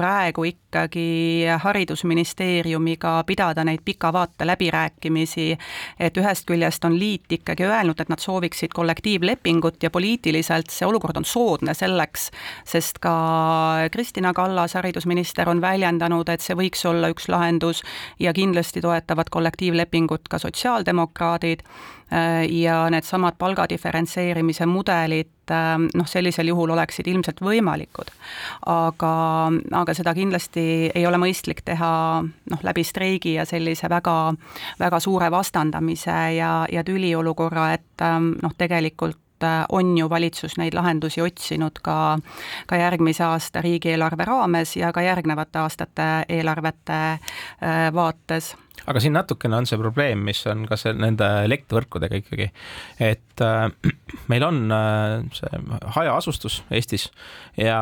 praegu ikkagi Haridusministeeriumiga pidada neid pika vaate läbirääkimisi, et ühest küljest on liit ikkagi öelnud, et nad sooviksid kollektiivlepingut ja poliitiliselt see olukord on soodne selleks, sest ka Kristina Kallas, haridusminister, on väljendanud, et see võiks olla üks lahendus ja kindlasti toetavad kollektiivlepingut ka sotsiaaldemokraadid. Ja needsamad palga diferentseerimise mudelid noh, sellisel juhul oleksid ilmselt võimalikud. aga, aga seda kindlasti ei ole mõistlik teha noh, läbi streigi ja sellise väga, väga suure vastandamise ja, ja tüliolukorra, et noh, tegelikult on ju valitsus neid lahendusi otsinud ka, ka järgmise aasta riigieelarve raames ja ka järgnevate aastate eelarvete äh, vaates aga siin natukene on see probleem, mis on ka see nende elektrivõrkudega ikkagi, et äh, *clears throat* meil on äh, see hajaasustus Eestis ja,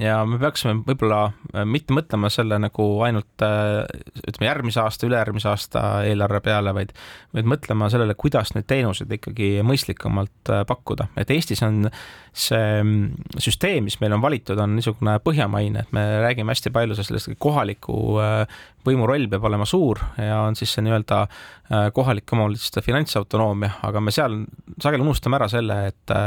ja me peaksime võib-olla äh, mitte mõtlema selle nagu ainult äh, ütleme, järgmise aasta, ülejärgmise aasta eelarve peale, vaid, vaid mõtlema sellele, kuidas neid teenuseid ikkagi mõistlikumalt äh, pakkuda, et Eestis on see mm, süsteem, mis meil on valitud, on niisugune põhjamaine, et me räägime hästi palju sellest kohaliku äh, võimu roll peab olema suur ja on siis see nii-öelda äh, kohalike omavalitsuste finantsautonoomia, aga me seal sageli unustame ära selle, et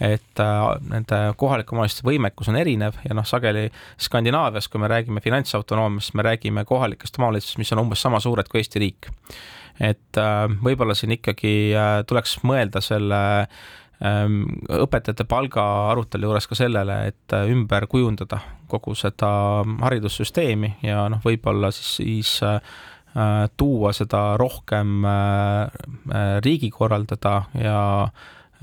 et äh, nende kohalike omavalitsuste võimekus on erinev ja noh, sageli Skandinaavias, kui me räägime finantsautonoomiast, me räägime kohalikest omavalitsustest, mis on umbes sama suured kui Eesti riik. et võib-olla siin ikkagi tuleks mõelda selle ähm, õpetajate palga arutelu juures ka sellele, et ümber kujundada kogu seda haridussüsteemi ja noh, võib-olla siis, siis äh, tuua seda rohkem äh, äh riigi korraldada ja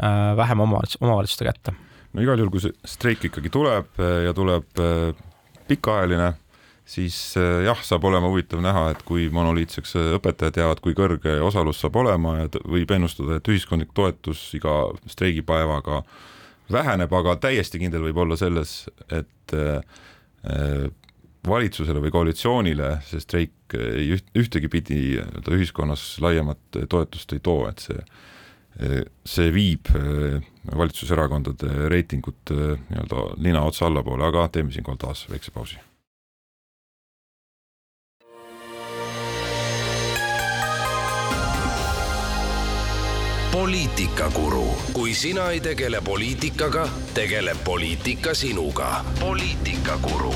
äh, vähem omavalitsuste, omavalitsuste kätte. no igal juhul, kui see streik ikkagi tuleb äh, ja tuleb äh, pikaajaline siis jah, saab olema huvitav näha, et kui monoliitseks õpetajad jäävad, kui kõrge osalus saab olema ja võib ennustada, et ühiskondlik toetus iga streigipäevaga väheneb, aga täiesti kindel võib olla selles, et valitsusele või koalitsioonile see streik ei üht, ühtegi pidi nii-öelda ühiskonnas laiemat toetust ei too, et see see viib eh, valitsuserakondade reitingut nii-öelda nina otsa allapoole, aga teeme siinkohal taas väikse pausi poliitikakuru, kui sina ei tegele poliitikaga, tegeleb poliitika sinuga. poliitikakuru.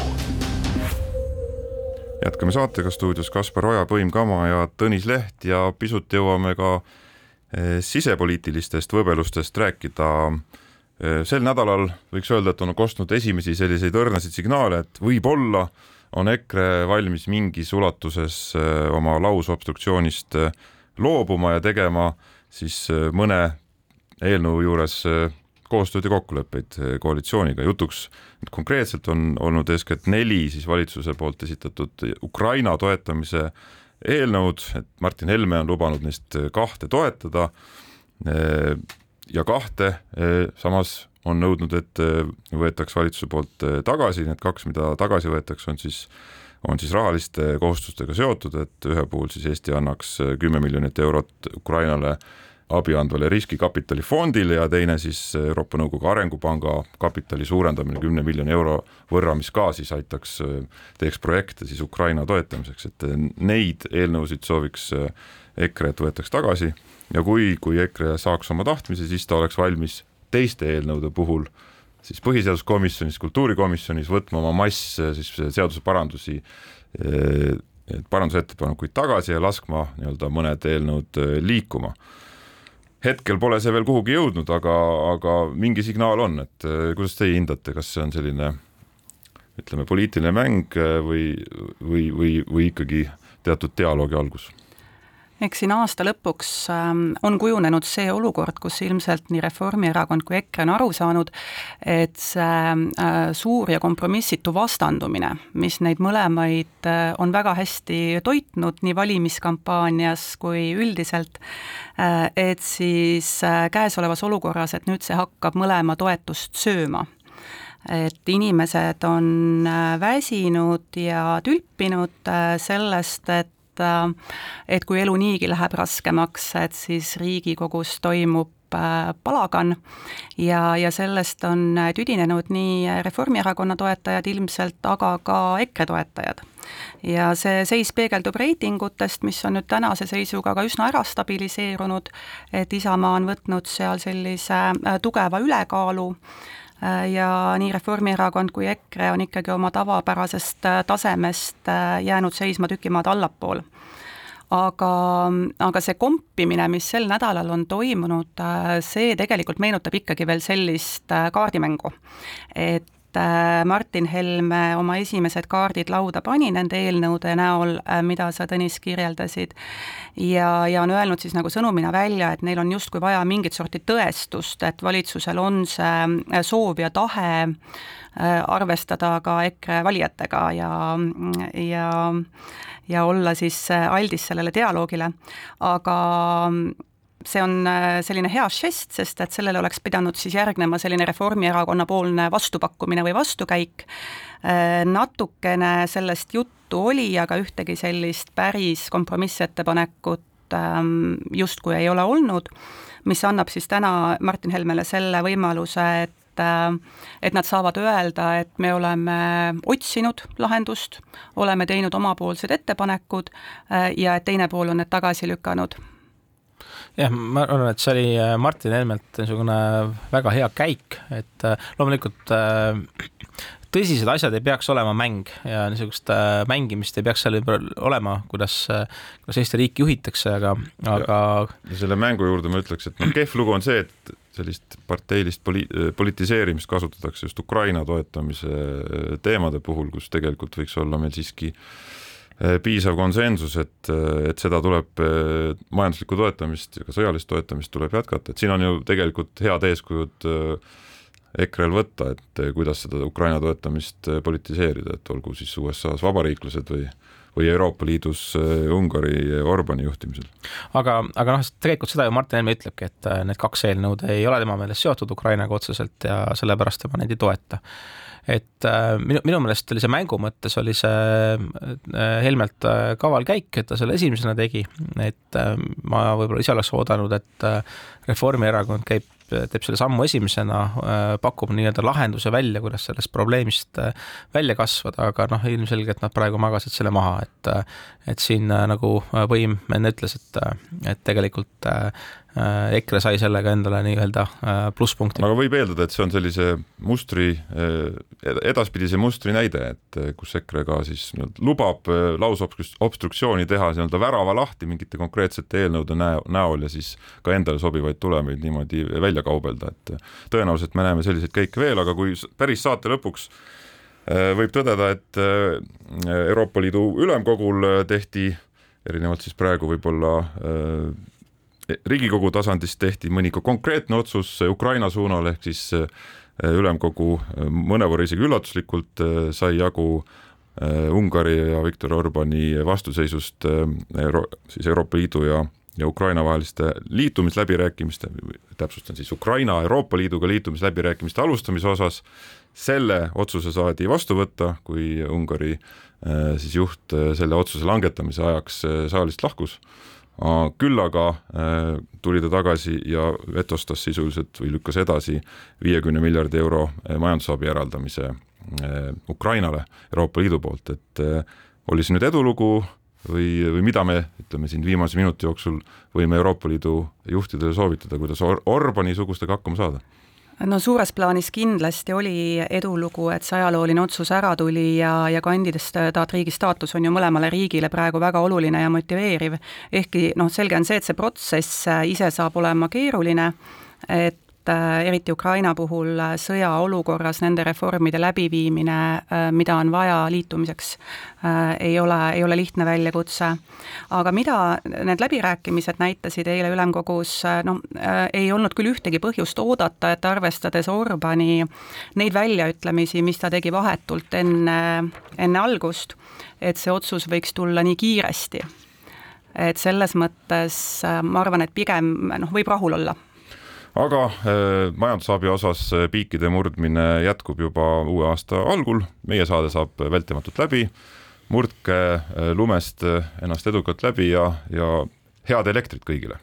Jätkame saatega stuudios Kaspar Oja, Põim Kama ja Tõnis Leht ja pisut jõuame ka eh, sisepoliitilistest võbelustest rääkida. Eh, sel nädalal võiks öelda, et on kostnud esimesi selliseid õrnasid signaale, et võib-olla on EKRE valmis mingis ulatuses eh, oma lausobstruktsioonist loobuma ja tegema siis mõne eelnõu juures koostööd ja kokkuleppeid äh, koalitsiooniga. jutuks konkreetselt on olnud eeskätt neli siis valitsuse poolt esitatud Ukraina toetamise eelnõud, et Martin Helme on lubanud neist kahte toetada ja kahte samas on nõudnud, et võetaks valitsuse poolt tagasi, need kaks, mida tagasi võetakse, on siis on siis rahaliste kohustustega seotud, et ühe puhul siis Eesti annaks kümme miljonit eurot Ukrainale abi andvale riskikapitalifondile ja teine siis Euroopa Nõukogu Arengupanga kapitali suurendamine kümne miljoni euro võrra, mis ka siis aitaks, teeks projekte siis Ukraina toetamiseks, et neid eelnõusid sooviks EKRE, et võetaks tagasi ja kui, kui EKRE saaks oma tahtmise, siis ta oleks valmis teiste eelnõude puhul siis põhiseaduskomisjonis, kultuurikomisjonis võtma oma mass siis seaduseparandusi parandusettepanekuid tagasi ja laskma nii-öelda mõned eelnõud liikuma hetkel pole see veel kuhugi jõudnud, aga, aga mingi signaal on, et eh, kuidas teie hindate, kas see on selline ütleme, poliitiline mäng või, või, või, või ikkagi teatud dialoogi algus eks siin aasta lõpuks ähm, on kujunenud see olukord, kus ilmselt nii Reformierakond kui EKRE on aru saanud, et see äh, suur ja kompromissitu vastandumine, mis neid mõlemaid äh, on väga hästi toitnud nii valimiskampaanias kui üldiselt, äh, et siis käesolevas olukorras, et nüüd see hakkab mõlema toetust sööma. Et inimesed on väsinud ja tülpinud sellest, et et, et kui elu niigi läheb raskemaks, et siis Riigikogus toimub äh, palagan ja, ja sellest on tüdinenud nii Reformierakonna toetajad ilmselt, aga ka EKRE toetajad. ja see seis peegeldub reitingutest, mis on nüüd tänase seisuga ka üsna ära stabiliseerunud, et Isamaa on võtnud seal sellise äh, tugeva ülekaalu Äh, ja nii Reformierakond kui EKRE on ikkagi oma tavapärasest äh, tasemest äh, jäänud seisma tüki maad allapool. aga, aga see kompimine, mis sel nädalal on toimunud, see tegelikult meenutab ikkagi veel sellist kaardimängu. et Äh, Martin Helme oma esimesed kaardid lauda pani nende eelnõude näol, äh, mida sa, Tõnis, kirjeldasid, ja, ja on öelnud siis nagu sõnumina välja, et neil on justkui vaja mingit sorti tõestust, et valitsusel on see äh, soov ja tahe arvestada ka EKRE valijatega ja, ja ja olla siis aldis sellele dialoogile, aga see on äh, selline hea žest, sest et sellele oleks pidanud siis järgnema selline Reformierakonna poolne vastupakkumine või vastukäik. Äh, natukene sellest juttu oli, aga ühtegi sellist päris kompromissettepanekut ähm, justkui ei ole olnud, mis annab siis täna Martin Helmele selle võimaluse, et äh, et nad saavad öelda, et me oleme otsinud lahendust, oleme teinud omapoolsed ettepanekud ja et teine pool on need tagasi lükanud jah, ma arvan, et see oli äh, Martin Helmelt niisugune väga hea käik, et äh, loomulikult äh, tõsised asjad ei peaks olema mäng ja niisugust mängimist ei peaks seal olema, kuidas, kuidas Eesti riiki juhitakse, aga, aga. selle mängu juurde ma ütleks, et noh, kehv lugu on see, et sellist parteilist poli-, politiseerimist kasutatakse just Ukraina toetamise teemade puhul, kus tegelikult võiks olla meil siiski äh, piisav konsensus, et, eh, et seda tuleb, eh, majanduslikku toetamist ja ka sõjalist toetamist tuleb jätkata, et siin on ju tegelikult head eeskujud EKRE-l võtta, et kuidas seda Ukraina toetamist politiseerida, et olgu siis USA-s vabariiklased või või Euroopa Liidus Ungari Orbani juhtimisel. aga, aga noh, tegelikult seda ju Martin Helme ütlebki, et need kaks eelnõud ei ole tema meelest seotud Ukrainaga otseselt ja sellepärast tema neid ei toeta et äh, minu, minu meelest oli see mängu mõttes oli see äh, Helmelt äh, kaval käik, et ta selle esimesena tegi, et ma võib-olla ise oleks oodanud, et Reformierakond käib teeb selle sammu esimesena, pakub nii-öelda lahenduse välja, kuidas sellest probleemist välja kasvada, aga noh, ilmselgelt nad praegu magasid selle maha, et et siin nagu võim enne ütles, et, et tegelikult EKRE sai sellega endale nii-öelda äh, plusspunkti. aga võib eeldada, et see on sellise mustri, äh, edaspidise mustri näide, et kus EKRE ka siis lubab lausobstruktsiooni teha nii-öelda värava lahti mingite konkreetsete eelnõude näol ja siis ka endale sobivaid tulemeid niimoodi välja kaubelda, et tõenäoliselt me näeme selliseid käike veel, aga kui päris saate lõpuks võib tõdeda, et Euroopa Liidu Ülemkogul tehti erinevalt siis praegu võib-olla riigikogu tasandist tehti mõni ka konkreetne otsus Ukraina suunal, ehk siis äh, ülemkogu äh, mõnevõrra isegi üllatuslikult sai jagu Ungari ja Viktor Orbani vastuseisust Euro siis Euroopa Liidu ja ja Ukraina vaheliste liitumisläbirääkimiste, täpsustan siis Ukraina Euroopa Liiduga liitumisläbirääkimiste alustamise osas, selle otsuse saadi vastu võtta, kui Ungari siis juht selle otsuse langetamise ajaks saalist lahkus küll aga äh, tuli ta tagasi ja vetostas sisuliselt või lükkas edasi viiekümne miljardi euro äh, majandusabi eraldamise äh, Ukrainale Euroopa Liidu poolt, et oli see nüüd edulugu või, või mida me ütleme siin viimase minuti jooksul võime Euroopa Liidu juhtidele soovitada, kuidas Or Orbani sugustega hakkama saada no suures plaanis kindlasti oli edulugu, et see ajalooline otsus ära tuli ja, ja kandidaatriigi staatus on ju mõlemale riigile praegu väga oluline ja motiveeriv, ehkki noh, selge on see, et see protsess ise saab olema keeruline, et äh, eriti Ukraina puhul sõjaolukorras nende reformide läbiviimine, mida on vaja liitumiseks, ei ole, ei ole lihtne väljakutse. aga mida need läbirääkimised näitasid eile ülemkogus, noh, ei olnud küll ühtegi põhjust oodata, et arvestades Orbani neid väljaütlemisi, mis ta tegi vahetult enne, enne algust, et see otsus võiks tulla nii kiiresti et selles mõttes äh, ma arvan, et pigem noh, võib rahul olla aga äh, majandusabi osas äh, piikide murdmine jätkub juba uue aasta algul, meie saade saab vältimatult läbi. murdke äh, lumest ennast edukalt läbi ja, ja head elektrit kõigile.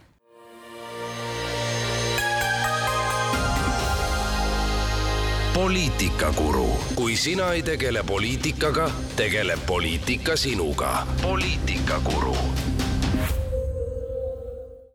poliitikakuru, kui sina ei tegele poliitikaga, tegeleb poliitika sinuga. poliitikakuru